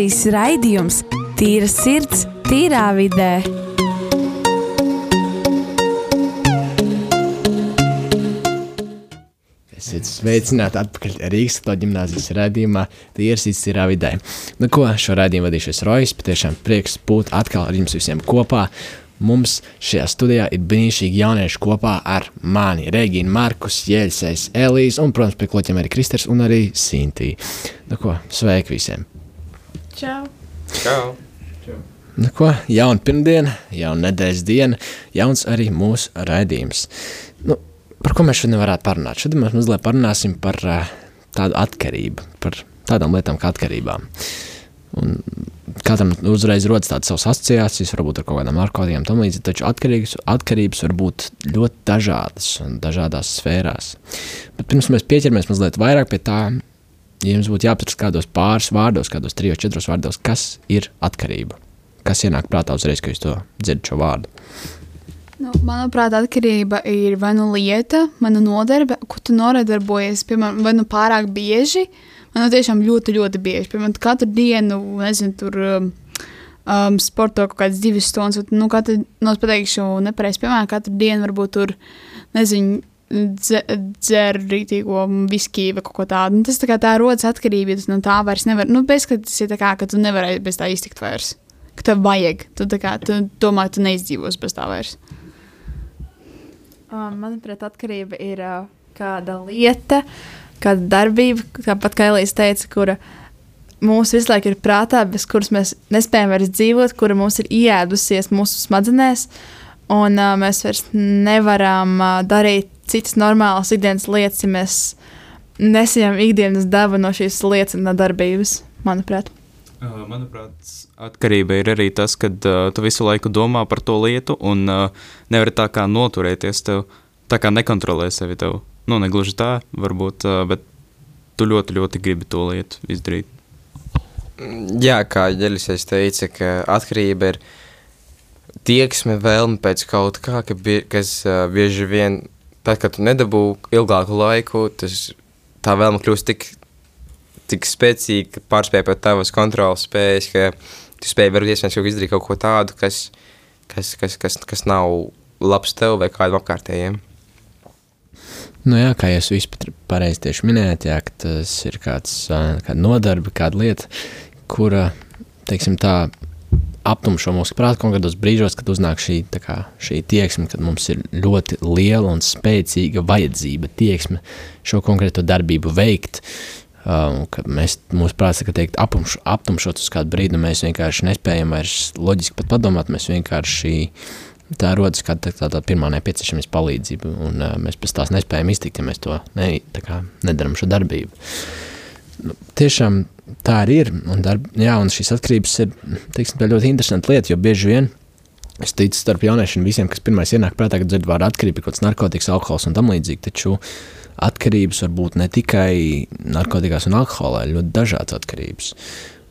gimnāzijas raidījums Tīra sirds, tīrā vidē. Esiet sveicināti atpakaļ Rīgas Katoļu ģimnāzijas raidījumā Tiesīs ir vidē. Nu ko, šo raidījumu vadīšais Rojas, patiešām prieks būt atkal ar jums visiem kopā. Mums šajā studijā ir brīnišķīgi jaunieši kopā ar mani, Regīnu, Markus, Jēlsēs, Elīze un, protams, pie kloķiem arī Kristers un arī Sintī. Nu ko, sveiki visiem! Čau! Čau! Nu ko, jauna pirmdiena, jauna nedēļas diena, jauns arī mūsu raidījums. Nu, par ko mēs šodien varētu parunāt? Šodien mēs mazliet parunāsim par uh, tādu atkarību, par tādām lietām kā atkarībām. Un katram uzreiz rodas tādas savas asociācijas, varbūt ar kaut kādām narkotikām, tam līdzīgi. Taču atkarības, atkarības var būt ļoti dažādas un dažādās sfērās. Bet pirms mēs pieķeramies mazliet vairāk pie tā, ja jums būtu jāpatras kādos pāris vārdos, kādos trijos, četros vārdos, kas ir atkarība. Kas ienāk prātā uzreiz, kad jūs to dzirdat šo vārdu? Nu, manuprāt, atkarība ir vai nu lieta, vai nu nodarbe, ko tu nodarbojies, piemēram, vai nu pārāk bieži, vai nu tiešām ļoti, ļoti bieži. Piemēram, katru dienu, nezinu, tur um, um, sporto kaut kādas divas stundas, vai, nu, katru, nu, es pateikšu nepareizi, piemēram, katru dienu varbūt tur, nezinu, dzer rītīgo viskiju vai kaut ko tādu. Nu, tas tā kā tā rodas atkarība, ja tas no tā vairs nevar, nu, bez, ka tas ir tā kā, ka tu nevari bez tā iztikt vairs. Ka tev vajag, tu, kā, tu domā, tu neizdzīvos bez tā vairs. Um, manuprāt, atkarība ir uh, kāda lieta, kāda darbība, tāpat kā Elīze teica, kura mūsu visu laiku ir prātā, bez kuras mēs nespējam vairs dzīvot, kura mums ir iēdusies mūsu smadzenēs, un uh, mēs vairs nevaram uh, darīt citas normālas ikdienas lietas, ja mēs nesaņemam ikdienas dabu no šīs lietas un no darbības, manuprāt. Uh, manuprāt, atkarība ir arī tas, ka uh, tu visu laiku domā par to lietu un uh, nevari tā kā noturēties. Tev tā kā nekontrolē sevi. Tev. Nu, ne gluži tā, varbūt, uh, bet tu ļoti, ļoti gribi to lietu izdarīt. Jā, kā Jelisēs teica, ka atkarība ir tieksme, vēlme pēc kaut kā, ka bie, kas uh, bieži vien, tad, kad tu nedabū ilgāku laiku, tas tā vēlme kļūst tik tik spēcīgi, ka pārspēj pat tavas kontrolas spējas, ka tu spēj varbūt iespējams kaut izdarīt kaut ko tādu, kas, kas, kas, kas, kas nav labs tev vai kādam apkārtējiem. Nu jā, kā jūs visi pareizi tieši minējāt, jā, tas ir kāds, kāda nodarbe, kāda lieta, kura, teiksim tā, aptumšo mūsu prātu kaut kādos brīžos, kad uznāk šī, kā, šī tieksme, kad mums ir ļoti liela un spēcīga vajadzība tieksme šo konkrēto darbību veikt. Um, mēs, mūsu prāts ir teikt, apumš, aptumšot uz kādu brīdi, un mēs vienkārši nespējam vairs loģiski pat padomāt, mēs vienkārši tā rodas kā tā, tā, tā pirmā nepieciešamības palīdzība, un uh, mēs pēc tās nespējam iztikt, ja mēs to ne, kā, nedaram šo darbību. Nu, tiešām tā arī ir, un, darb, jā, un šīs atkarības ir, teiksim, ļoti interesanta lieta, jo bieži vien, es ticu starp jauniešiem visiem, kas pirmais ienāk prātā, kad dzird vārdu atkarība, kaut kāds narkotikas, alkohols un tam līdzīgi, taču atkarības var būt ne tikai narkotikās un alkoholā, ļoti dažādas atkarības.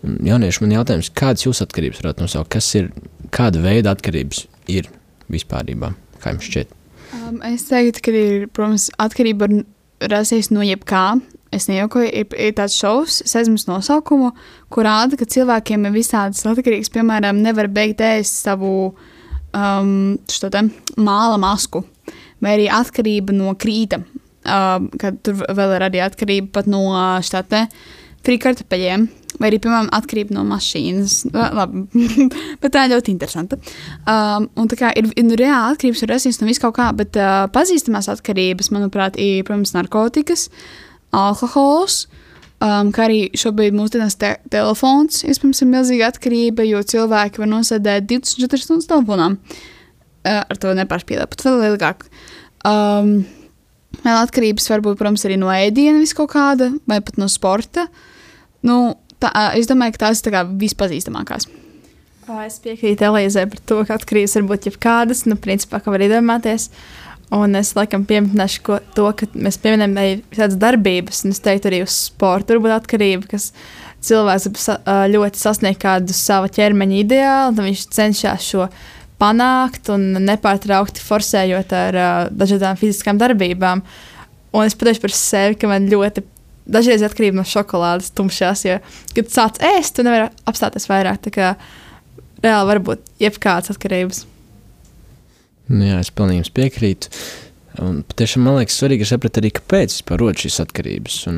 Un jaunieši man jautājums, kādas jūs atkarības varētu nosaukt, kas ir, kāda veida atkarības ir vispārībā, kā jums šķiet? Um, es teiktu, ka ir, protams, atkarība var rasties no jebkā. Es nejaukoju, ir, ir tāds šovs, sezmas nosaukumu, kur rāda, ka cilvēkiem ir visādas atkarības, piemēram, nevar beigt ēst savu um, te, māla masku, vai arī atkarība no krīta uh, kad tur vēl ir arī atkarība no štāte frīkartupeļiem. Vai arī, piemēram, atkarība no mašīnas. Labi, bet tā ir ļoti interesanta. Um, un tā kā ir, ir nu, reāli atkarības var rasties no vis kaut kā, bet uh, pazīstamās atkarības, manuprāt, ir, protams, narkotikas, alkohols, um, kā arī šobrīd mūsdienās te telefons, iespējams, ir milzīga atkarība, jo cilvēki var nosēdēt 24 stundas telefonā. Uh, ar to nepārspīlēt, pat vēl ilgāk. Um, Vēl atkarības var būt, protams, arī no ēdiena vis kaut kāda, vai pat no sporta. Nu, tā, es domāju, ka tās ir tā vispazīstamākās. Es piekrītu Elīzei par to, ka atkarības var būt jebkādas, nu, principā, kā var iedomāties. Un es laikam pieminēšu ko, to, ka mēs pieminam arī tādas darbības, un es teiktu arī uz sporta. Tur būtu atkarība, kas cilvēks ļoti sasniegt kādu savu ķermeņa ideālu, un viņš cenšas šo panākt un nepārtraukti forsējot ar uh, dažādām fiziskām darbībām. Un es pateikšu par sevi, ka man ļoti dažreiz atkarība no šokolādes tumšās, jo, kad sāc ēst, tu nevari apstāties vairāk. Tā kā reāli var būt jebkādas atkarības. Nu, jā, es pilnīgi piekrītu. Un patiešām man liekas, svarīgi ir saprast arī, kāpēc vispār rodas šīs atkarības. Un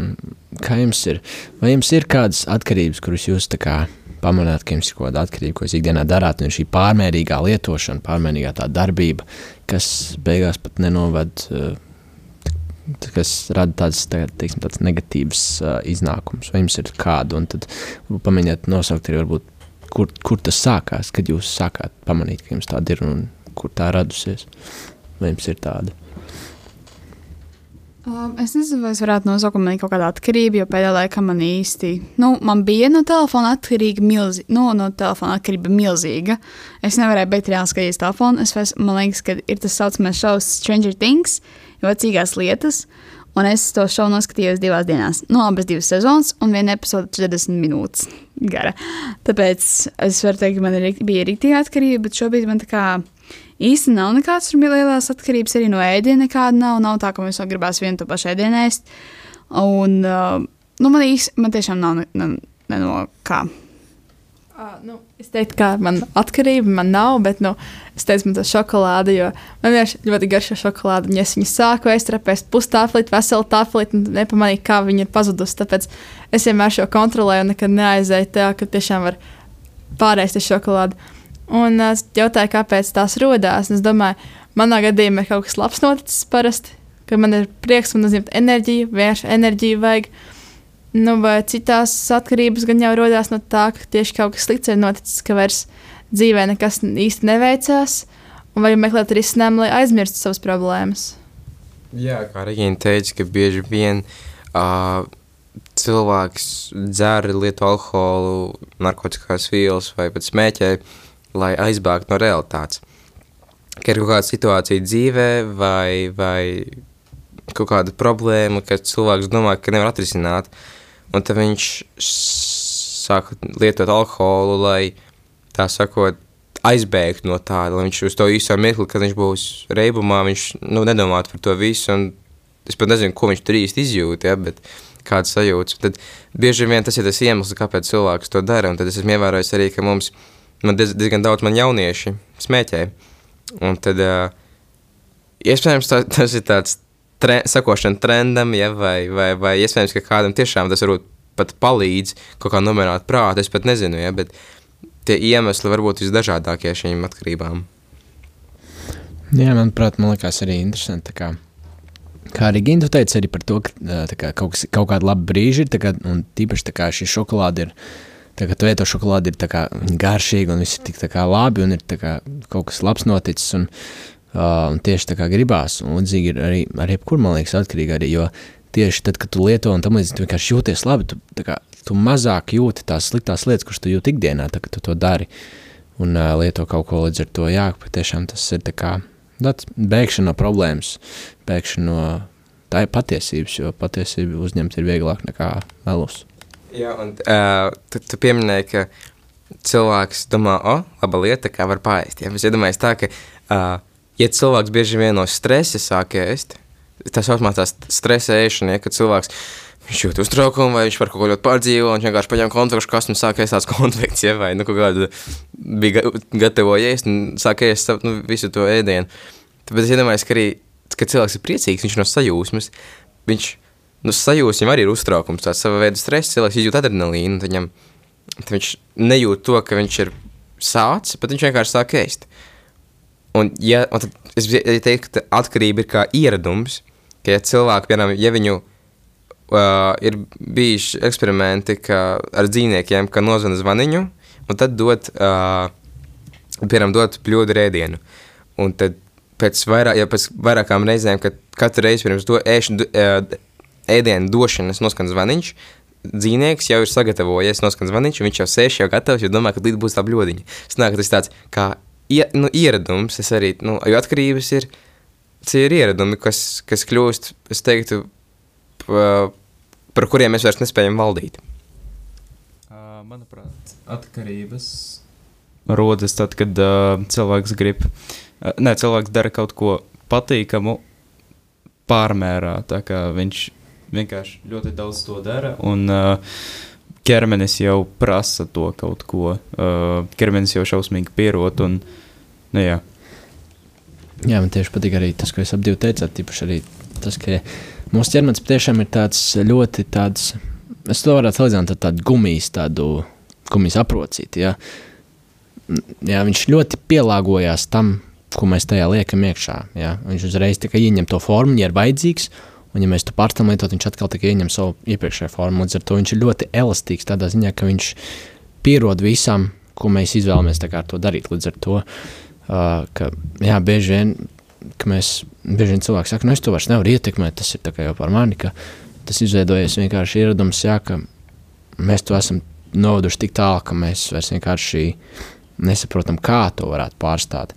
kā jums ir? Vai jums ir kādas atkarības, kuras jūs kā, pamanāt, ka jums ir kaut kāda atkarība, ko jūs ikdienā darāt, un šī pārmērīgā lietošana, pārmērīgā tā darbība, kas beigās pat nenoved, kas rada tādas, tā, teiksim, tādas negatīvas uh, iznākumus. Vai jums ir kāda? Un tad pamēģiniet nosaukt arī, varbūt, kur, kur tas sākās, kad jūs sākāt pamanīt, ka jums tāda ir un kur tā radusies. Vai jums ir tāda? Um, es nezinu, vai es varētu nosaukt, man ir kaut kāda atkarība, jo pēdējā laikā man īsti, nu, man bija no telefona atkarīga milzīga, nu, no telefona atkarība milzīga. Es nevarēju beigt reāli skatīties telefonu. Es vairs, man liekas, ka ir tas saucamais šovs Stranger Things, jocīgās lietas, un es to šovu noskatījos divās dienās. No abas divas sezonas, un viena epizode 40 minūtes gara. Tāpēc es varu teikt, ka man ir, bija rīktīga atkarība, bet šobrīd man tā kā īsti nav nekādas lielās atkarības. Arī no ēdiena nekāda nav. Nav tā, ka mums vēl gribās vienu to pašu ēdienu ēst. Un uh, nu, man īsti, man tiešām nav ne, ne, ne no kā. Uh, nu, es teiktu, ka man atkarība man nav, bet nu, es teicu, man tā šokolāde, jo man vienkārši ļoti garšo šokolāde. Ja es viņu sāku aiztrapēt pustāflīt, veselu tāflīt, un nepamanīju, kā viņa ir pazudusi. Tāpēc es vienmēr šo kontrolēju un nekad neaizēju tā, ka tiešām var pārēst uz šokolādi. Un es jautāju, kāpēc tās radās. Es domāju, manā gadījumā ir kaut kas labs noticis parasti, ka man ir prieks un nozīmē enerģija, vienkārši enerģiju vajag. Nu, vai citās atkarības gan jau radās no tā, ka tieši kaut kas slikts ir noticis, ka vairs dzīvē nekas īsti neveicās, un vai meklēt risinājumu, lai aizmirstu savas problēmas. Jā, kā Regīna teica, ka bieži vien uh, cilvēks dzer, lieto alkoholu, narkotikās vielas vai pat smēķē, lai aizbēgtu no realitātes. Ka ir kaut kāda situācija dzīvē vai, vai kaut kāda problēma, ka cilvēks domā, ka nevar atrisināt, un tad viņš sāk lietot alkoholu, lai tā sakot, aizbēgt no tā, lai viņš uz to īso mirkli, kad viņš būs reibumā, viņš nu, nedomātu par to visu, es pat nezinu, ko viņš tur īsti izjūt, ja, bet kāds sajūts. Tad bieži vien tas ir tas iemesls, kāpēc cilvēks to dara, un tad es esmu ievērojis arī, ka mums man diez, diezgan daudz man jaunieši smēķē, un tad uh, iespējams tā, tas ir tāds tre, sakošana trendam, ja, vai, vai, vai iespējams, ka kādam tiešām tas varbūt pat palīdz kaut kā nomierināt prātu, es pat nezinu, ja, bet tie iemesli var būt visdažādākie šīm atkarībām. Jā, manuprāt, man liekas arī interesanti. Kā, kā arī Gintu teica, arī par to, ka kā, kaut, kas, kaut kāda laba brīža ir, kā, un tīpaši kā šī šokolāde ir. Tā kā tu ēto šokolādi, ir kā, garšīga un viss ir tik kā, labi, un ir kā, kaut kas labs noticis. Un, uh, un tieši tā kā gribās, un līdzīgi ir arī ar jebkuru, man liekas, atkarīgi arī. Jo tieši tad, kad tu lieto un tam līdzīgi, tu vienkārši jūties labi. Tu, kā, tu mazāk jūti tās sliktās lietas, kuras tu jūti ikdienā, tad, kad tu to dari. Un uh, lieto kaut ko līdz ar to, jā, patiešām tas ir tā kā tāds bēgšana no problēmas, bēgšana no tā ir patiesības, jo patiesību uzņemt ir vieglāk nekā melus. Jā, un uh, tu, tu pieminēji, ka cilvēks domā, o, laba lieta, kā var pāriest. Ja? Es iedomājos tā, ka, uh, ja cilvēks bieži vien no stresa sāk ēst, tā saucamā tā stresa ēšana, ja, kad cilvēks viņš jūt uztraukumu, vai viņš par kaut ko ļoti pārdzīvo, viņš vienkārši paņem konfekšu kastu un sāk ēst tās konfekts, ja, vai nu kaut kādu bija gatavo ēst un sāk ēst nu, visu to ēdienu. Tāpēc es iedomājos, ka arī, kad cilvēks ir priecīgs, viņš no sajūsmas, viņš, nu, sajūsmam arī ir uztraukums, tāds sava veida stress, cilvēks izjūt adrenalīnu, tad, viņam, tad viņš nejūt to, ka viņš ir sācis, bet viņš vienkārši sāk ēst. Un, ja, un tad es teiktu, ka atkarība ir kā ieradums, ka ja cilvēki, piemēram, ja viņu uh, ir bijuši eksperimenti ka, ar dzīvniekiem, ka nozvana zvaniņu, un tad dot, uh, piemēram, dot bļodu rēdienu. Un tad pēc, vairāk, ja pēc vairākām reizēm, kad katru reizi pirms do, ēšana, uh, ēdienu došanas noskan zvaniņš, dzīvnieks jau ir sagatavojies, noskan zvaniņš, viņš jau sēž jau gatavs, jo domā, ka līdz būs tā bļodiņa. Sanāk, tas tāds kā ie, nu, ieradums, es arī, nu, jo atkarības ir, tas ir ieradumi, kas, kas kļūst, es teiktu, pa, par kuriem mēs vairs nespējam valdīt? Manuprāt, atkarības rodas tad, kad uh, cilvēks grib, uh, ne, cilvēks dara kaut ko patīkamu pārmērā, tā kā viņš vienkārši ļoti daudz to dara. Un, uh, ķermenis jau prasa to kaut ko. Uh, ķermenis jau šausmīgi pierod. Un, nu, jā. Jā, man tieši patīk arī tas, ko jūs ap divi teicāt. Tīpaši arī tas, ka mūsu ķermenis patiešām ir tāds ļoti tāds, es to varētu salīdzināt ar tādu gumijas, tādu gumijas aprocīti. Jā. Jā, viņš ļoti pielāgojās tam, ko mēs tajā liekam iekšā. Jā. Viņš uzreiz ieņem to formu, ja ir vajadzīgs. Un, ja mēs to pārstāvam lietot, viņš atkal ieņem savu iepriekšējo formu. Līdz ar to viņš ir ļoti elastīgs tādā ziņā, ka viņš pierod visam, ko mēs izvēlamies to darīt. Līdz ar to, uh, ka jā, bieži vien, ka mēs, bieži vien cilvēki saka, nu es to vairs nevaru ietekmēt, tas ir jau par mani, ka tas izveidojies vienkārši ieradums, jā, ka mēs to esam novaduši tik tālu, ka mēs vairs vienkārši nesaprotam, kā to varētu pārstāt.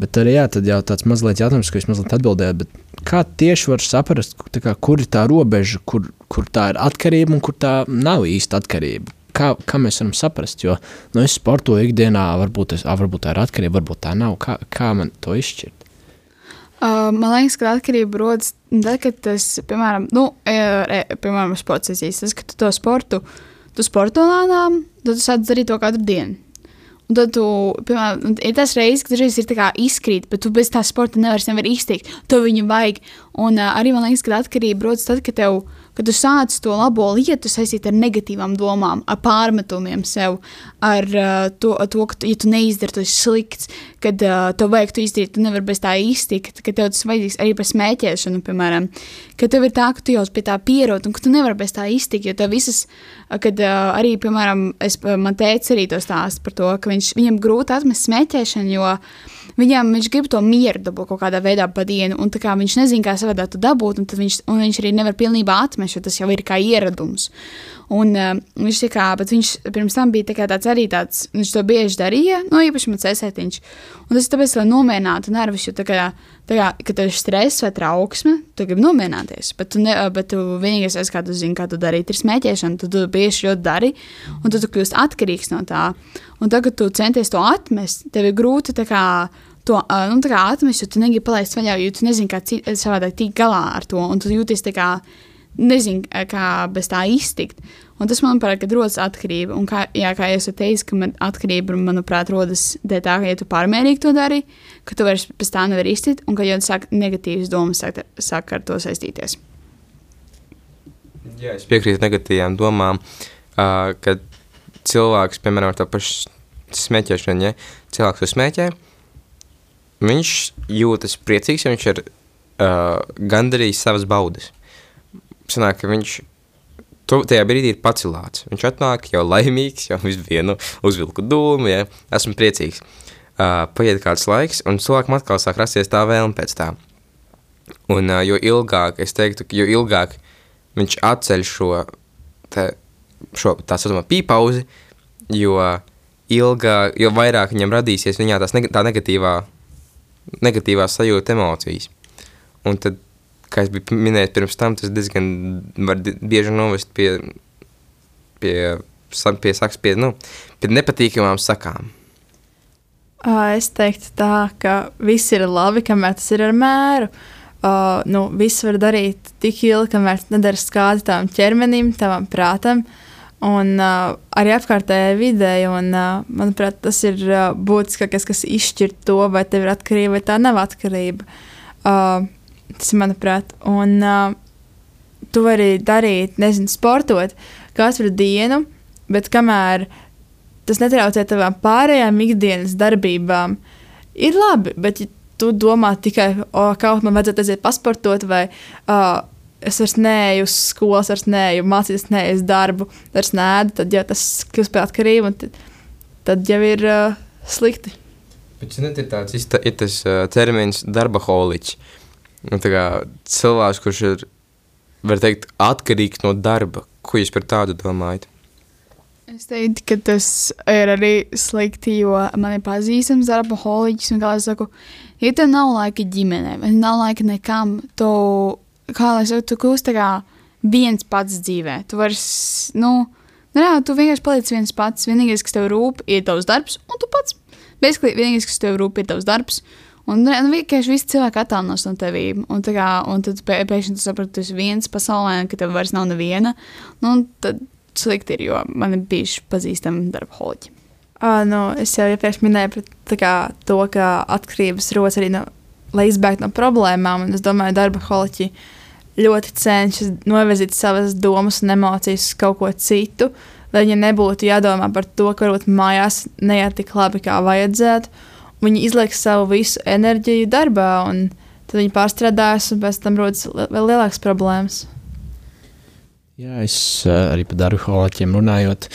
Bet arī jā, tad jau tāds mazliet jautājums, ko jūs mazliet atbildējāt, kā tieši var saprast, kā, kur ir tā robeža, kur, kur tā ir atkarība un kur tā nav īsta atkarība? Kā, kā mēs varam saprast? Jo nu, es sportoju ikdienā, varbūt, es, varbūt tā ir atkarība, varbūt tā nav. Kā, kā man to izšķirt? Man liekas, ka atkarība rodas tad, kad tas, piemēram, nu, e, piemēram sports izsīs, tas, ka tu to sportu, tu sporto lēnām, tad tu sāc darīt to katru dienu. Un tad, tu, piemēram, ir tas reizes, kad dažreiz ir izkrīt, bet tu bez tā sporta nevari nevar iztikt. To viņam vajag. Un uh, arī man liekas, ka atkarība rodas tad, kad tev ir kad tu sāc to labo lietu saistīt ar negatīvām domām, ar pārmetumiem sev, ar uh, to, to, ka, tu, ja tu neizdari, tas ir slikts, kad uh, tev vajag to izdarīt, tu nevari bez tā iztikt, ka tev tas vajadzīgs arī par smēķēšanu, piemēram, ka tev ir tā, ka tu jau pie tā pierod un ka tu nevari bez tā iztikt, jo tev visas, kad uh, arī, piemēram, es, man teica arī to stāstu par to, ka viņš, viņam grūti atmest smēķēšanu, jo Viņam viņš grib to mieru dabūt kaut kādā veidā pa dienu, un viņš nezina, kā savādāk to dabūt, un, viņš, un viņš arī nevar pilnībā atmest, jo tas jau ir kā ieradums. Un, uh, viņš, kā, viņš pirms tam bija tā tāds arī tāds, viņš to bieži darīja, no īpaši man cēsētiņš. Un tas ir tāpēc, lai nomierinātu nervus, jo tā kā, tā kā kad tev ir stress vai trauksme, tu gribi nomierināties. Bet tu, ne, bet tu vienīgais, es, kā tu zini, kā tu darīt, ir smēķēšana. Tu to bieži ļoti dari, un tu, tu kļūsi atkarīgs no tā. Un tagad tu centies to atmest, tev ir grūti kā, to nu, kā atmest, jo tu negribi palaist vaļā, jo tu nezini, kā savādāk tikt galā ar to. Un tu jūties tā kā nezinu, kā bez tā iztikt. Un tas, manuprāt, ir rodas atkarība. Un kā, jā, kā jau teicu, ka man atkarība, manuprāt, rodas dēļ tā, ka, ja tu pārmērīgi to dari, ka tu vairs pēc tā nevari iztikt, un ka jau sāk negatīvas domas sāk, sāk ar to saistīties. Jā, es piekrītu negatīvām domām, uh, kad cilvēks, piemēram, ar to pašu smēķēšanu, ja cilvēks to smēķē, viņš jūtas priecīgs, ja viņš ir uh, gandarījis savas baudas. Sanāk, ka viņš to, tajā brīdī ir pacilāts. Viņš atnāk jau laimīgs, jau vienu uzvilku dūmu, ja esmu priecīgs. Uh, paiet kāds laiks, un cilvēkam atkal sāk rasties tā vēlme pēc tā. Un uh, jo ilgāk, es teiktu, jo ilgāk viņš atceļ šo te, šo tā saucamā pīpauzi, jo ilgāk, jo vairāk viņam radīsies viņā tās neg tā negatīvā, negatīvā sajūta emocijas. Un tad, kā es biju minējis pirms tam, tas diezgan var bieži novest pie, pie, pie, saks, pie, nu, pie nepatīkamām sakām. Es teiktu tā, ka viss ir labi, kamēr tas ir ar mēru. Uh, nu, viss var darīt tik ilgi, kamēr tas nedara skādi tavam ķermenim, tavam prātam. Un uh, arī apkārtējai videi. Un, uh, manuprāt, tas ir uh, būtiskākais, kas izšķir to, vai tev ir atkarība vai tā nav atkarība. Uh, tas ir manuprāt. Un uh, tu vari darīt, nezinu, sportot katru dienu, bet kamēr tas netraucē tavām pārējām ikdienas darbībām, ir labi. Bet, ja tu domā tikai, o, kaut man vajadzētu aiziet pasportot vai uh, es vairs neeju uz skolas, vairs neeju mācīties, neeju uz darbu, vairs nēdu, tad jau tas kļūst par atkarību, un tad, tad jau ir uh, slikti. Bet šeit ir tāds ir tas uh, termins darba holiķis. Nu, cilvēks, kurš ir, teikt, atkarīgs no darba. Ko jūs par tādu domājat? Es teiktu, ka tas ir arī slikti, jo man ir pazīstams darba holiķis, kā es saku, ja tev nav laika ģimenei, vai nav laika nekam, to kā lai saku, tu kļūsi kā viens pats dzīvē. Tu vairs, nu, nē, tu vienkārši paliec viens pats. Vienīgais, kas tev rūp, ir tavs darbs, un tu pats. Basically, vienīgais, kas tev rūp, ir tavs darbs, Un nu, vienkārši visi cilvēki attālinās no tevis. Un, kā, un tad pē, pēkšņi tu saproti, ka tu esi viens pasaulē, ka tev vairs nav neviena. Nu, un tad slikti ir, jo man ir bijuši pazīstami darba holiķi. Uh, nu, es jau iepriekš minēju par kā, to, ka atkarības rodas arī no, lai izbēgtu no problēmām. Un es domāju, ka darba holiķi ļoti cenšas novirzīt savas domas un emocijas uz kaut ko citu, lai viņiem nebūtu jādomā par to, ka varbūt mājās neiet tik labi, kā vajadzētu. Viņi izliek savu visu enerģiju darbā, un tad viņi pārstrādājas, un pēc tam rodas vēl lielākas problēmas. Jā, es arī par darbu holiķiem runājot.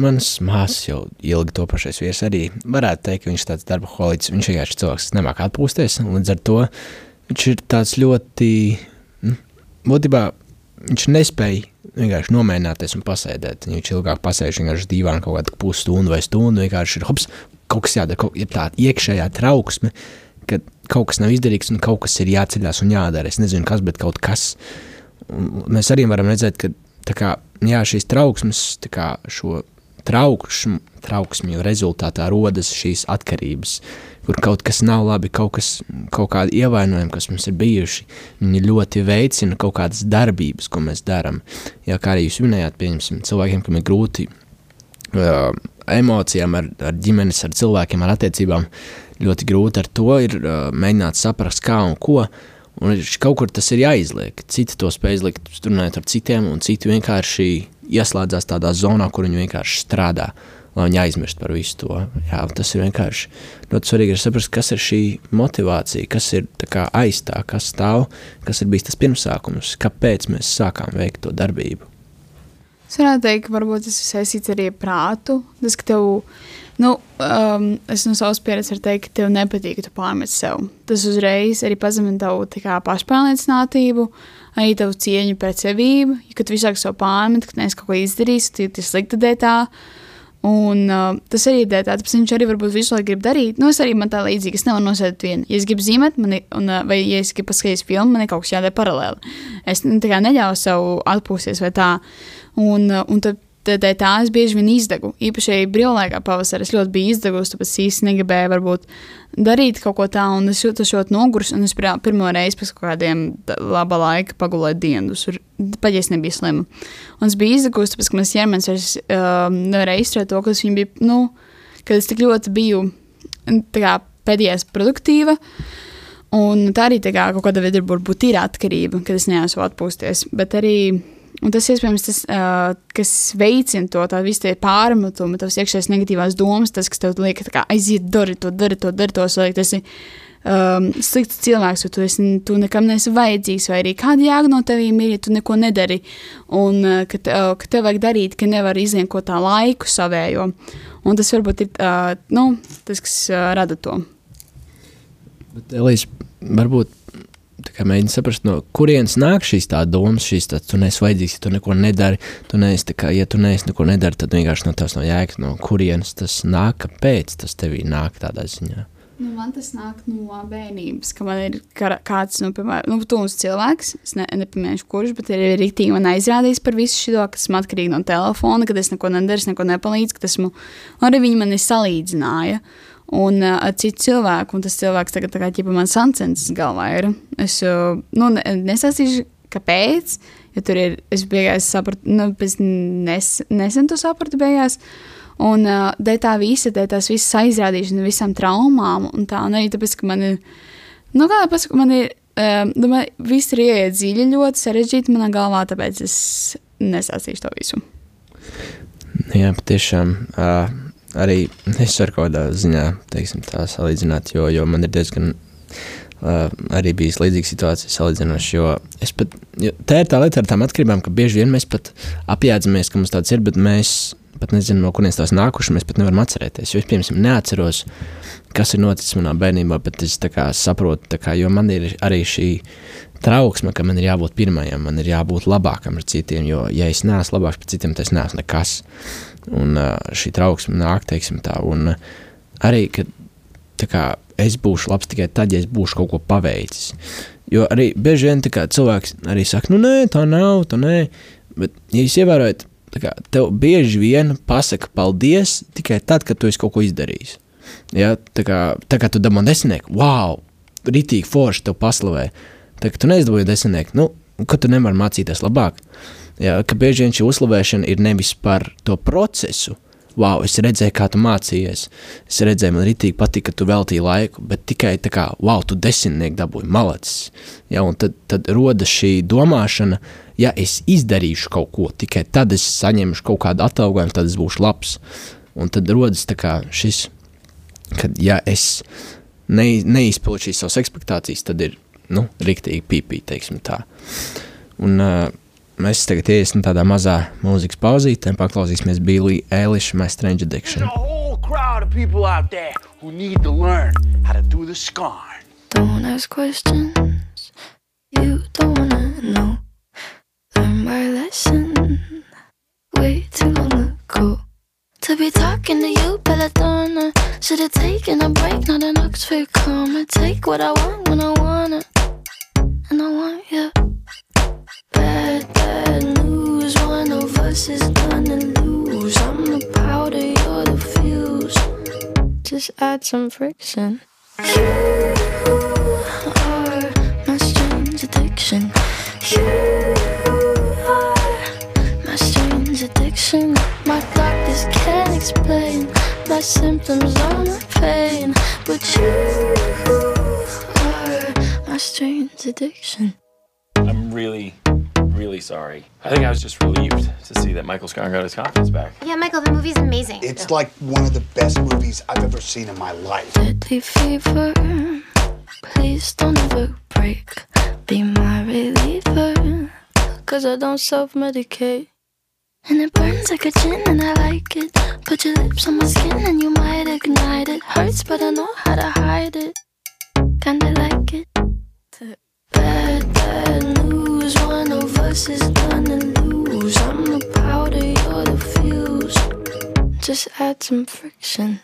Mans māsas jau ilgi to pašais vīrs arī varētu teikt, ka viņš ir tāds darba holiķis. Viņš vienkārši cilvēks, nemāk atpūsties, un līdz ar to viņš ir tāds ļoti, nu, būtībā viņš nespēja vienkārši nomēnāties un pasēdēt. Viņš ilgāk pasēž vienkārši divām kaut kādu pusstundu vai stundu, vienkārši ir hops, kaut kas jādara, kaut, ir tāda iekšējā trauksme, ka kaut kas nav izdarīts un kaut kas ir jāceļās un jādara. Es nezinu, kas, bet kaut kas. Un mēs arī varam redzēt, ka kā, jā, šīs trauksmes, kā, šo trauksmu, trauksmju rezultātā rodas šīs atkarības, kur kaut kas nav labi, kaut, kas, kaut kādi ievainojumi, kas mums ir bijuši, viņi ļoti veicina kaut kādas darbības, ko mēs darām. Jā, kā arī jūs minējāt, pieņemsim, cilvēkiem, kam ir grūti uh, emocijām, ar, ar ģimenes, ar cilvēkiem, ar attiecībām. Ļoti grūti ar to ir uh, mēģināt saprast, kā un ko. Un kaut kur tas ir jāizliek. Citi to spēj izlikt, runājot ar citiem, un citi vienkārši ieslēdzās tādā zonā, kur viņi vienkārši strādā, lai viņi aizmirst par visu to. Jā, tas ir vienkārši ļoti svarīgi saprast, kas ir šī motivācija, kas ir tā aiz tā, kas stāv, kas ir bijis tas pirmsākums, kāpēc mēs sākām veikt to darbību. Es varētu teikt, ka varbūt tas ir saistīts arī ar prātu. Tas, ka tev, nu, um, es no savas pieredzes varu teikt, ka tev nepatīk, ka tu pārmet sev. Tas uzreiz arī pazemina tavu pašpārliecinātību, arī tavu cieņu pret sevību. Ja kad tu visāk sev pārmet, ka neesi kaut ko izdarījis, tad ir slikta dēļ tā. Un, uh, tas arī ir tāds, ka viņš arī varbūt visu laiku grib darīt. Nu, es arī man tā līdzīgi, es nevaru nosēdēt vienu. Ja es gribu zīmēt, man ir, un, uh, vai ja es gribu paskatīties filmu, man ir kaut kas jādara paralēli. Es nu, neļauju sev atpūsties vai tā. Un, un tad Tādēļ tā es bieži vien izdegu. Īpaši brīvlaikā pavasarī es ļoti biju izdegusi, tāpēc īsti negribēju varbūt darīt kaut ko tādu, un es jūtos ļoti noguris. Es pirmo reizi pēc kādiem laba laika pagulēju dienas, paģies nebija slima. Un es biju izdegusi, tāpēc ka mans ķermenis vairs um, nevarēja izturēt to, kas viņa bija, nu, kad es tik ļoti biju kā, pēdējais produktīva. Un tā arī tā kā, kaut kāda veida varbūt ir atkarība, kad es neesmu atpūsties. Bet arī Un tas iespējams tas, uh, kas veicina to visu tie pārmetumu, tavas iekšējās negatīvās domas, tas, kas tev liek, kā aiziet, dari to, dari to, dari to, vai tas ir um, slikts cilvēks, vai tu, esi, tu nekam neesi vajadzīgs, vai arī kāda jēga no tevīm ir, ja tu neko nedari, un uh, ka, uh, ka tev vajag darīt, ka nevar izliekot tā laiku savējo. Un tas varbūt ir uh, nu, tas, kas uh, rada to. Bet, Elīs, varbūt mēģina saprast, no kurienes nāk šīs tādas domas, šīs tādas, tu neesi vajadzīgs, ja tu neko nedari. Tu neesi, kā, ja tu neesi neko nedari, tad vienkārši no tās no jēgas, no kurienes tas nāk, kāpēc tas tevī nāk tādā ziņā. Nu, man tas nāk no bērnības, ka man ir kāds, nu, piemēram, nu, tūns cilvēks, es ne, nepamanīšu, kurš, bet ir rīktīgi man aizrādījis par visu šo, kas man atkarīgi no telefona, ka es neko nedaru, neko nepalīdzu, ka esmu, arī viņi mani salīdzināja. Uh, un uh, citu cilvēku. Un tas cilvēks tagad kā ķipa man sancensis galvā ir. Es uh, nu, nesasīšu, kāpēc, jo tur ir, es beigās sapratu, nu, pēc nes, nesen to sapratu beigās. Un uh, dēļ tā visa, dēļ tās visas aizrādīšanas, visām traumām un tā, un arī tāpēc, ka man ir, nu kā pasaka, man ir, um, domāju, viss ir ieiet dziļi ļoti sarežģīti manā galvā, tāpēc es nesāstīšu to visu. Jā, patiešām. Uh, arī es varu kaut kādā ziņā teiksim, tā salīdzināt, jo, jo man ir diezgan uh, arī bijis līdzīga situācija salīdzinoši. Pat, jo tā ir tā lieta ar tām atkarībām, ka bieži vien mēs pat apjēdzamies, ka mums tāds ir, bet mēs pat nezinām, no kurienes tās nākušas. Mēs pat nevaram atcerēties. Jo es, piemēram, neatceros, kas ir noticis manā bērnībā, bet es kā, saprotu, kā, jo man ir arī šī trauksme, ka man ir jābūt pirmajam, man ir jābūt labākam ar citiem. Jo, ja es neesmu labāks par citiem, tad es neesmu nekas. Un šī trauksme nāk, teiksim tā, un arī, ka kā, es būšu labs tikai tad, ja es būšu kaut ko paveicis. Jo arī bieži vien kā, cilvēks arī saka, nu nē, tā nav, tā nē, bet, ja jūs ievērojat, kā, tev bieži vien pasaka paldies tikai tad, kad tu esi kaut ko izdarījis. Ja, tā, kā, tā kā tu dabūji desmitnieku, wow, ritīgi forši tev paslavē. Tā kā tu neizdabūji desmitnieku, nu, ka tu nevari mācīties labāk. Jā, ka bieži vien šī uzslavēšana ir nevis par to procesu, wow, es redzēju, kā tu mācījies, es redzēju, man ritīgi patīk, ka tu veltīji laiku, bet tikai tā kā, wow, tu desmitnieku dabūji, malacis. Ja, un tad, tad rodas šī domāšana, ja es izdarīšu kaut ko, tikai tad es saņemšu kaut kādu atalgojumu, tad es būšu labs. Un tad rodas kā šis, kad ja es ne, neizpildu šīs savas expectācijas, tad ir, nu, riktīgi pīpī, teiksim tā. Un uh, mēs tagad iesim tādā mazā mūzikas pauzītē un paklausīsimies Billy Eilish My Strange Addiction. There's a whole crowd of people out there who need to learn how to do the scarn. Don't ask questions you don't wanna know. Learn my lesson way too long ago. To be talking to you, Belladonna. Should've taken a break, not an Oxford comma. Take what I want when I want it, and I want you. Bad, bad news. One of us is gonna lose. I'm the powder, you're the fuse. Just add some friction. You explain my symptoms or my pain, but you are my strange addiction. I'm really, really sorry. I think I was just relieved to see that Michael Scott got his confidence back. Yeah, Michael, the movie's amazing. It's like one of the best movies I've ever seen in my life. Deadly fever. Please don't ever break. Be my reliever. Cause I don't self medicate. And it burns like a gin and I like it. Put your lips on my skin and you might ignite it. Hurts, but I know how to hide it. Kinda like it. Bad, bad news. One of us is gonna lose. I'm the powder, you're the fuse. Just add some friction.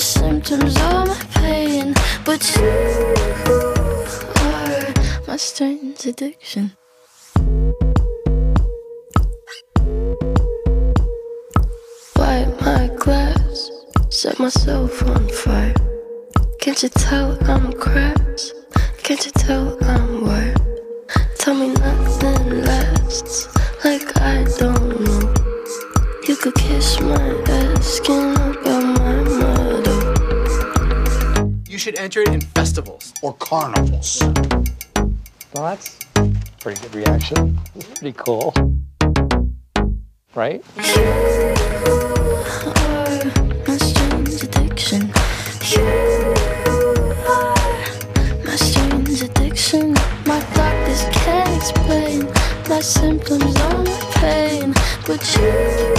Symptoms of my pain, but you are my strange addiction. Wipe my glass, set myself on fire. Can't you tell I'm cracked? Can't you tell I'm wired? Tell me nothing lasts, like I don't know. You could kiss my ass, skin up on my motto should enter it in festivals. Or carnivals. well Thoughts? Pretty good reaction. Pretty cool. Right? explain my symptoms, all my pain, but you.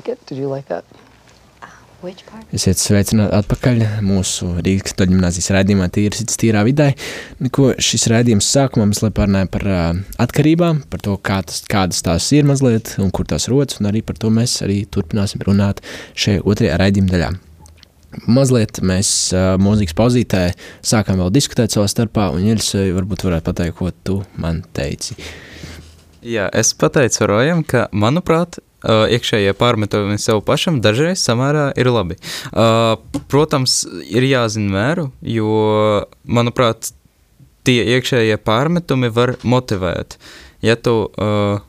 Like it? Did you like that? Which part? Esiet sveicināti atpakaļ mūsu Rīgas katoļu gimnāzijas raidījumā Tīra sirds tīrā vidē. Ko šis raidījums sākumā mēs lai parunājam par uh, atkarībām, par to, kā tas, kādas tās ir mazliet un kur tās rodas, un arī par to mēs arī turpināsim runāt šajā otrajā raidījuma daļā. Mazliet mēs uh, mūzikas pauzītē sākām vēl diskutēt savā starpā, un Iļs varbūt varētu pateikt, ko tu man teici. Jā, es pateicu Rojam, ka, manuprāt, uh, iekšējie pārmetumi sev pašam dažreiz samērā ir labi. Uh, Protams, ir jāzina mēru, jo, manuprāt, tie iekšējie pārmetumi var motivēt. Ja tu, uh,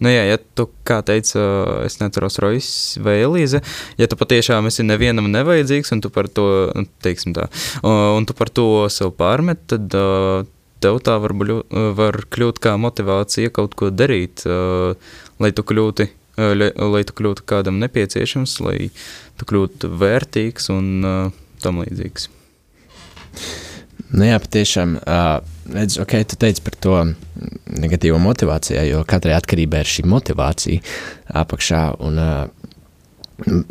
nu jā, ja tu, kā teica, es neturos Rojas vai Elīze, ja tu patiešām esi nevienam nevajadzīgs un tu par to, nu, teiksim tā, un tu par to sev pārmet, tad tev tā var, bļu, var kļūt kā motivācija kaut ko darīt, lai tu kļūti, lai, lai tu kļūtu kādam nepieciešams, lai tu kļūtu vērtīgs un uh, tam līdzīgs. Nu jā, patiešām, uh, redz, ok, tu teici par to negatīvo motivāciju, jo katrai atkarībai ir šī motivācija apakšā, un uh,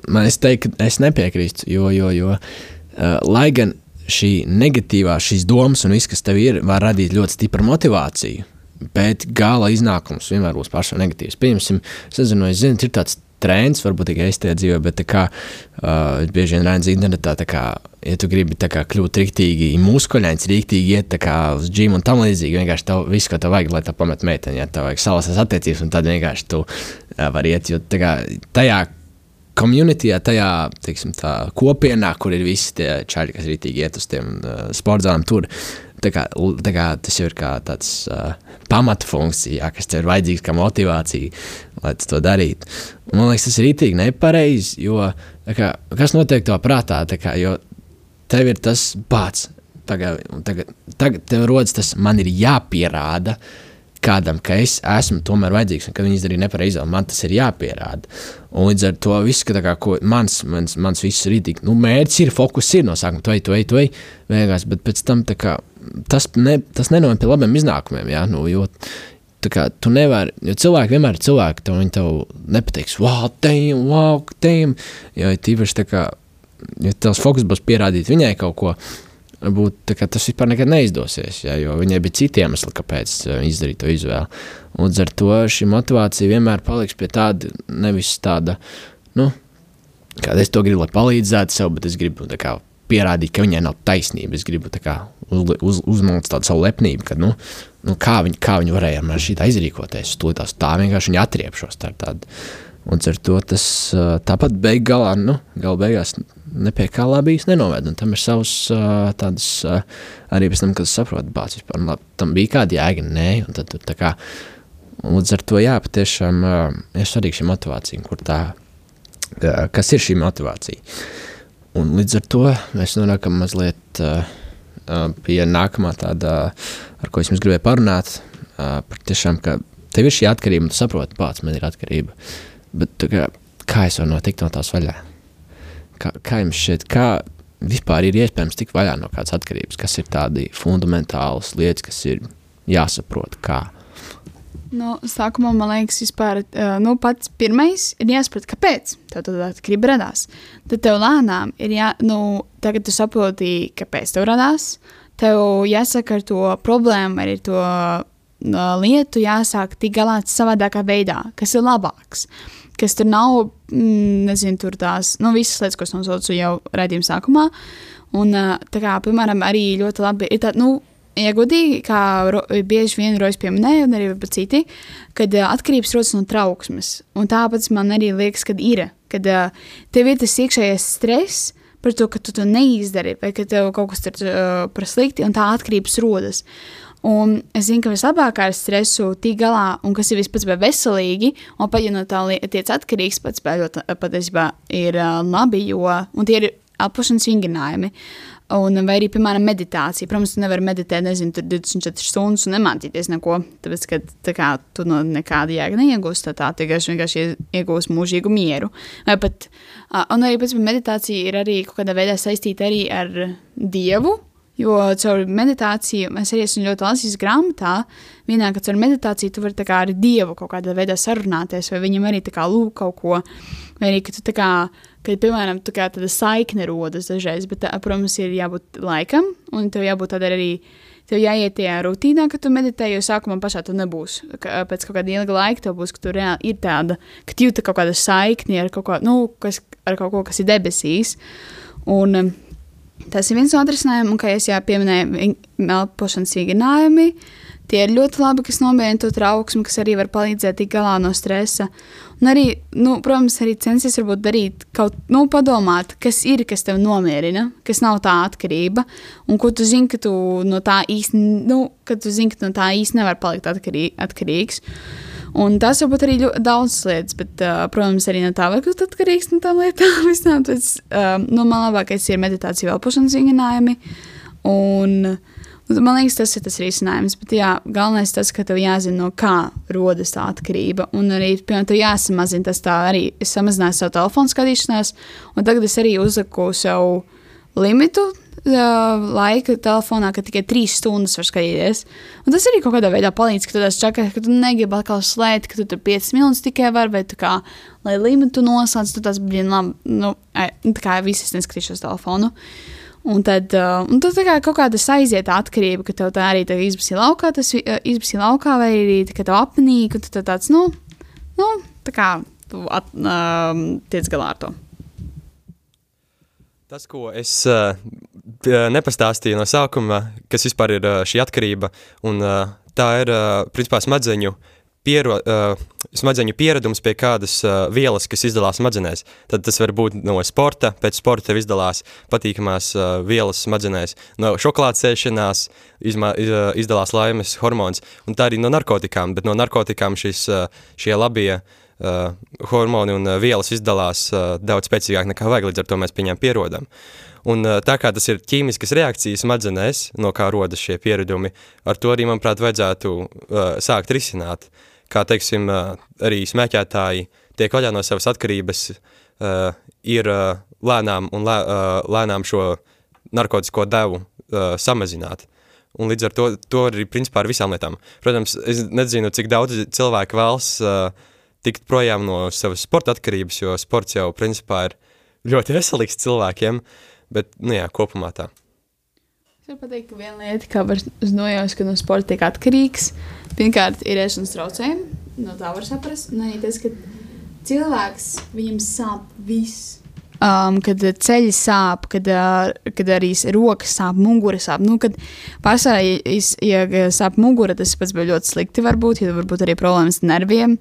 man es teiktu, ka es nepiekrīstu, jo, jo, jo uh, lai gan šī negatīvā, šīs domas un viss, kas tev ir, var radīt ļoti stipru motivāciju, bet gala iznākums vienmēr būs pašam negatīvs. Piemēram, es nezinu, es zinu, ir tāds trends, varbūt tikai es tajā dzīvoju, bet tā kā uh, bieži vien redzu internetā, tā kā, ja tu gribi tā kā kļūt riktīgi muskuļains, riktīgi iet tā kā uz džimu un tam līdzīgi, vienkārši tev visu, ko tev vajag, lai tev pamet meiteni, ja tev vajag salasas attiecības, un tad vienkārši tu uh, vari iet, jo tā kā tajā komunitijā, tajā teiksim, tā, kopienā, kur ir visi tie čaļi, kas rītīgi iet uz tiem uh, sportzālēm, tur tā kā, tā kā, tas ir kā tāds uh, pamatfunkcija, jā, kas tev ir vajadzīgs kā motivācija, lai to darītu. Un, man liekas, tas ir rītīgi nepareizi, jo kā, kas notiek to prātā, kā, jo tev ir tas pats. Tagad, tagad, tagad tev rodas tas, man ir jāpierāda, kādam, ka es esmu tomēr vajadzīgs un ka viņi izdarīja nepareizi, man tas ir jāpierāda. Un līdz ar to viss, ka kā, ko, mans, mans, mans viss ir rītīgi, nu, mērķis ir, fokus ir no sākuma, tu ej, tu ej, tu ej, vienkārši, bet pēc tam kā, tas, ne, tas nenoved pie labiem iznākumiem, jā, nu, jo kā, tu nevari, jo cilvēki vienmēr ir cilvēki, tev viņi tev nepateiks, wow, damn, wow, damn, jo tīpaši tā kā, ja tavs fokus būs pierādīt viņai kaut ko, Varbūt tas vispār nekad neizdosies, ja, jo viņai bija citi iemesli, kāpēc viņa izdarīja to izvēli. Līdz ar to šī motivācija vienmēr paliks pie tāda, nevis tāda, nu, kāda es to gribu, lai palīdzētu sev, bet es gribu kā, pierādīt, ka viņai nav taisnība. Es gribu kā, uz, uz, uzmalt tādu savu lepnību, ka, nu, nu, kā, viņi, kā viņi varēja ar šī tā izrīkoties. To tās tā vienkārši viņi atriepšos. Tā, tāda. Un ar to tas tāpat beig galā, nu, gala beigās ne pie kā labi nenoved. Un tam ir savs tādas, arī pēc tam, kad saproti, bācis vispār, labi, tam bija kāda jēga, nē, un tad tur tā kā, un līdz ar to, jā, patiešām ir svarīga šī motivācija, kur tā, kas ir šī motivācija. Un līdz ar to mēs nonākam mazliet pie nākamā tāda, ar ko es jums gribēju parunāt, par tiešām, ka tev ir šī atkarība, un tu saproti, pats man ir atkarība, bet kā, kā es varu notikt no tās vaļā? Kā, kā jums šķiet, kā vispār ir iespējams tikt vaļā no kādas atkarības, kas ir tādi fundamentāls lietas, kas ir jāsaprot, kā? Nu, sākumā man liekas, vispār, nu, pats pirmais ir jāsaprot, kāpēc tāda atkarība radās. Tad tev lēnām ir jā, nu, tagad tu saproti, kāpēc tev radās. Tev jāsaka ar to problēmu, arī to uh, lietu jāsāk tik galā savādākā veidā, kas ir labāks. Kas tur nav, mm, nezinu, tur tās, nu, visas lietas, ko es nosaucu jau raidījuma sākumā. Un, tā kā, piemēram, arī ļoti labi ir tā, nu, ja godīgi, kā ro, bieži vien Rojas pieminēja, un arī citi, kad uh, atkarības rodas no trauksmes. Un tāpēc man arī liekas, ka ir, kad uh, tev ir tas iekšējais stress par to, ka tu to neizdari, vai ka tev kaut kas tur uh, par slikti, un tā atkarības rodas. Un es zinu, ka vislabāk ar stresu tikt galā, un kas ir vispār veselīgi, un pat ja no tā tiek atkarīgs, pats patiesībā ir uh, labi, jo tie ir apakšanas vingrinājumi. Un, vai arī, piemēram, meditācija. Protams, tu nevari meditēt, nezinu, 24 stundas un nemācīties neko. Tāpēc, ka tā kā, tu no nekāda jēga neiegūsi, tad tā vienkārši, vienkārši iegūsi mūžīgu mieru. Vai pat, un arī pēc meditācija ir arī kaut kādā veidā saistīta arī ar Dievu. Jo caur medtāciju mēs arī esam ļoti lasījis grāmatā. Vienā, ka caur medtāciju tu vari ar Dievu kaut kādā veidā sarunāties, vai viņam arī lūk kaut ko. Vai arī, ka tu tā kā, kad, piemēram, tā kā tāda saikne rodas dažreiz, bet, tā, protams, ir jābūt laikam, un tev jābūt tādai arī. Tev jāiet tajā rutīnā, kad tu meditē, jo sākumā pašā tu nebūs. Ka, pēc kaut kāda ilga laika tev būs, ka tu reāli ir tāda, ka tu jūti kaut kāda saikni ar kaut ko, nu, kas, ar kaut ko, kas ir debesīs. Un, Tas ir viens no atrisinājumiem, un, kā jau pieminēju, elpošanas vingrinājumi. Tie ir ļoti labi, kas nomierina to trauksmu, kas arī var palīdzēt tikt galā no stresa. Un arī, nu, protams, arī censties varbūt darīt kaut ko, nu, padomāt, kas ir, kas tev nomierina, kas nav tā atkarība, un ko tu zini, ka tu no tā īsti, nu, ka tu zini, ka no tā īsti nevar palikt atkarī, atkarīgs. Un tas var būt arī ļoti daudz lietas, bet, uh, protams, arī no tā var kļūt atkarīgs no tām lietām. Visām, tad, um, nu, man labākais ir meditācija, elpošanas vingrinājumi. Un, man liekas, tas ir tas risinājums. Bet, jā, galvenais tas, ka tev jāzina, no kā rodas tā atkarība. Un arī, piemēram, tev jāsamazina tas tā arī. Es samazināju savu telefonu skatīšanās, un tagad es arī uzliku savu limitu laika telefonā, ka tikai trīs stundas var skatīties. Un tas arī kaut kādā veidā palīdz, ka tu tās čakā, ka tu negribi atkal slēgt, ka tu tur 5 minūtes tikai var, vai tu kā, lai limitu noslēdz, tu tas brīdi labi, nu, tā kā visas neskatīšos telefonu. Un tad, uh, un tad kā kaut kāda aiziet atkarība, ka tev tā arī izbēsīja laukā, tas uh, izbēsīja laukā, vai arī, ka tev apnīk, un tu tāds, nu, nu, tā kā tu at, um, tiec galā ar to? Tas, ko es uh, nepastāstīju no sākuma, kas vispār ir uh, šī atkarība, un uh, tā ir principā smadzeņu piero, smadzeņu pieredums pie kādas vielas, kas izdalās smadzenēs. Tad tas var būt no sporta, pēc sporta tev izdalās patīkamās vielas smadzenēs, no šokolādes ēšanās izmā, iz, uh, izdalās laimes hormons, un tā arī no narkotikām, bet no narkotikām šis, šie labie uh, hormoni un uh, vielas izdalās uh, daudz spēcīgāk nekā vajag, līdz ar to mēs pieņem pierodam. Un, uh, tā kā tas ir ķīmiskas reakcijas smadzenēs, no kā rodas šie pieredumi, ar to arī, manuprāt, vajadzētu uh, sākt risināt. Kā, teiksim, uh, arī smēķētāji tiek vaļā no savas atkarības, uh, ir uh, lēnām un lē, uh, lēnām šo narkotisko devu uh, samazināt. Un līdz ar to, to arī principā ar visām lietām. Protams, es nezinu, cik daudz cilvēku vēlas uh, tikt projām no savas sporta atkarības, jo sports jau principā ir ļoti veselīgs cilvēkiem, bet, nu jā, kopumā tā. Es varu pateikt, ka viena lieta, kā var nojaust, ka no sporta tiek atkarīgs, pirmkārt, ir ēšanas traucējumi, no tā var saprast, un arī tas, ka cilvēks, viņam sāp viss. Um, kad ceļi sāp, kad, uh, kad arī rokas sāp, mugura sāp. Nu, kad pārsvarā, ja, ja sāp mugura, tas pats bija ļoti slikti. Varbūt, ja varbūt arī problēmas ar nerviem.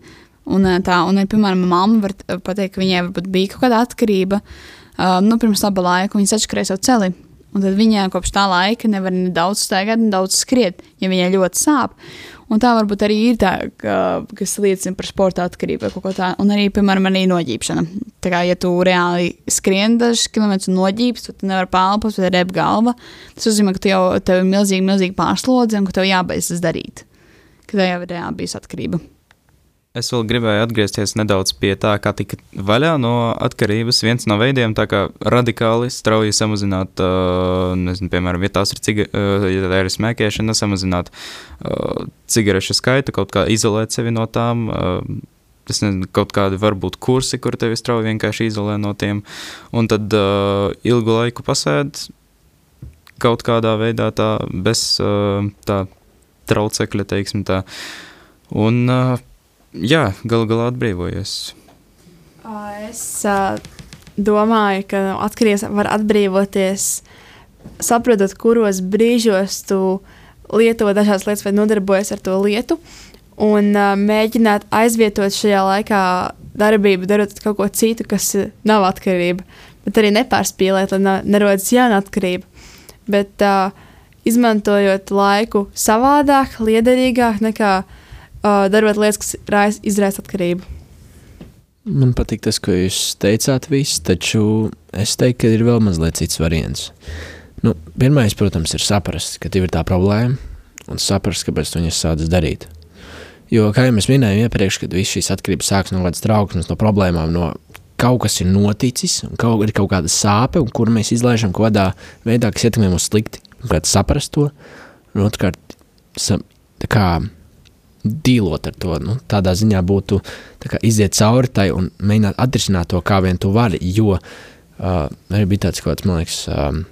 Un, uh, tā, un, piemēram, mamma var pateikt, ka viņai bija kaut kāda atkarība. Uh, nu, pirms laba laika viņa atšķirēja savu celi. Un tad viņai kopš tā laika nevar ne daudz staigāt, ne daudz skriet, ja viņai ļoti sāp. Un tā varbūt arī ir tā, ka, kas liecina par sporta atkarību vai kaut ko tādu. Un arī, piemēram, arī noģīpšana. Tā kā, ja tu reāli skrien dažus kilometrus un noģīpst, tad tu nevari pārlpot, vai rep galva. Tas nozīmē, ka tu jau tev ir milzīgi, milzīgi pārslodzi un ka tev jābeidz tas darīt. Ka tā jau ir reāli bijusi atkarība. Es vēl gribēju atgriezties nedaudz pie tā, kā tika vaļā no atkarības. Viens no veidiem, kā radikāli strauji samazināt, uh, nezinu, piemēram, ja tās ir, ciga, uh, ja ir smēķēšana, samazināt uh, cigarešu skaitu, kaut kā izolēt sevi no tām. Uh, Es nezinu, kaut kādi varbūt kursi, kur tevi strauji vienkārši izolē no tiem. Un tad uh, ilgu laiku pasēd kaut kādā veidā tā bez uh, tā traucekļa, teiksim tā. Un uh, jā, galu galā atbrīvojies. Es uh, domāju, ka atkarīgs var atbrīvoties, saprotot, kuros brīžos tu lieto dažādas lietas vai nodarbojies ar to lietu, un uh, mēģināt aizvietot šajā laikā darbību, darot kaut ko citu, kas nav atkarība, bet arī nepārspīlēt, lai nerodas jauna atkarība. Bet uh, izmantojot laiku savādāk, liederīgāk nekā uh, darot lietas, kas izraisa atkarību. Man patīk tas, ko jūs teicāt, viss, taču es teiktu, ka ir vēl mazliet cits variants. Nu, pirmais, protams, ir saprast, ka tev ir tā problēma, un saprast, kāpēc tu viņus sācis darīt. Jo, kā jau mēs minējām iepriekš, kad viss šīs atkarības sākas no kādas trauksmes, no problēmām, no kaut kas ir noticis, un kaut, ir kaut kāda sāpe, kur mēs izlaižam kaut kādā veidā, kas ietekmē mūs slikti. Pirmkārt, saprast to, un otrkārt, kā dīlot ar to. Nu, tādā ziņā būtu kā, iziet cauri tai un mēģināt atrisināt to, kā vien tu vari. Jo uh, arī bija tāds kaut kāds, man liekas, um,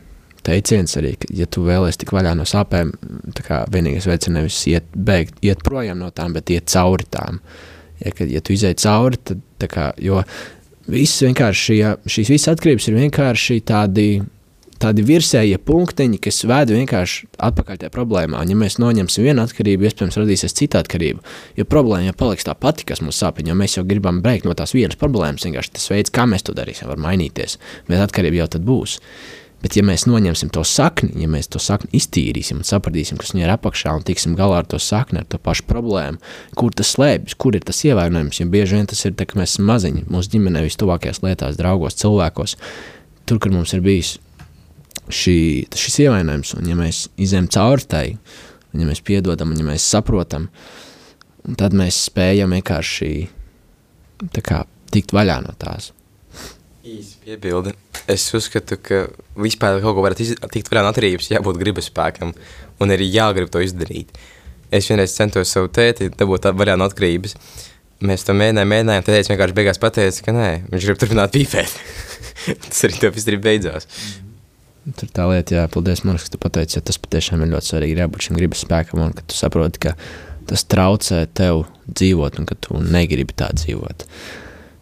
teiciens arī, ka, ja tu vēlēsies tik vaļā no sāpēm, tad vienīgais veids ir nevis iet, bēgt, iet projām no tām, bet iet cauri tām. Ja, kad, ja tu izēji cauri, tad kā, viss vienkārši, ja, šīs visas atkarības ir vienkārši tādi tādi virsējie punktiņi, kas ved vienkārši atpakaļ tajā problēmā. Un, ja mēs noņemsim vienu atkarību, iespējams, radīsies cita atkarība. Jo problēma jau paliks tā pati, kas mums sāpina, jo mēs jau gribam beigt no tās vienas problēmas. Vienkārši tas veids, kā mēs to darīsim, var mainīties. Bet atkarība jau tad būs. Bet, ja mēs noņemsim to sakni, ja mēs to sakni iztīrīsim un sapratīsim, kas viņai ir apakšā un tiksim galā ar to sakni, ar to pašu problēmu, kur tas slēpjas, kur ir tas ievainojums, jo bieži vien tas ir tā, ka mēs esam maziņi mūsu ģimenē, vistuvākajās lietās, draugos, cilvēkos, tur, kur mums ir bijis šī, šis ievainojums, un ja mēs izējām cauri tai, un ja mēs piedodam, un ja mēs saprotam, tad mēs spējam vienkārši kā, tikt vaļā no tās. Īsi piebildi. Es uzskatu, ka vispār kaut ko var tikt vaļā no atkarības, jābūt gribas spēkam, un arī jāgrib to izdarīt. Es vienreiz centos savu tēti dabūt vaļā no atkarības. Mēs to mēģinājām, mēģinājām, tad viņš vienkārši beigās pateica, ka nē, viņš grib turpināt pīpēt. Tas arī to viss arī beidzās. Mm. Tur tā lieta, jā, paldies, man liekas, ka tu pateici, ja tas patiešām ir ļoti svarīgi, ir jābūt šim gribas spēkam, un tu saproti, ka tas traucē tev dzīvot, un ka tu negribi tā dzīvot.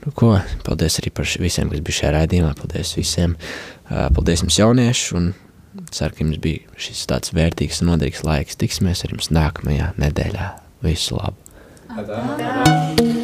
Nu, ko, paldies arī par visiem, kas bija šajā raidījumā. Paldies visiem. Paldies jums, jaunieši. Un ceru, ka jums bija šis tāds vērtīgs un noderīgs laiks. Tiksimies ar jums nākamajā nedēļā. Visu labu! Rīgas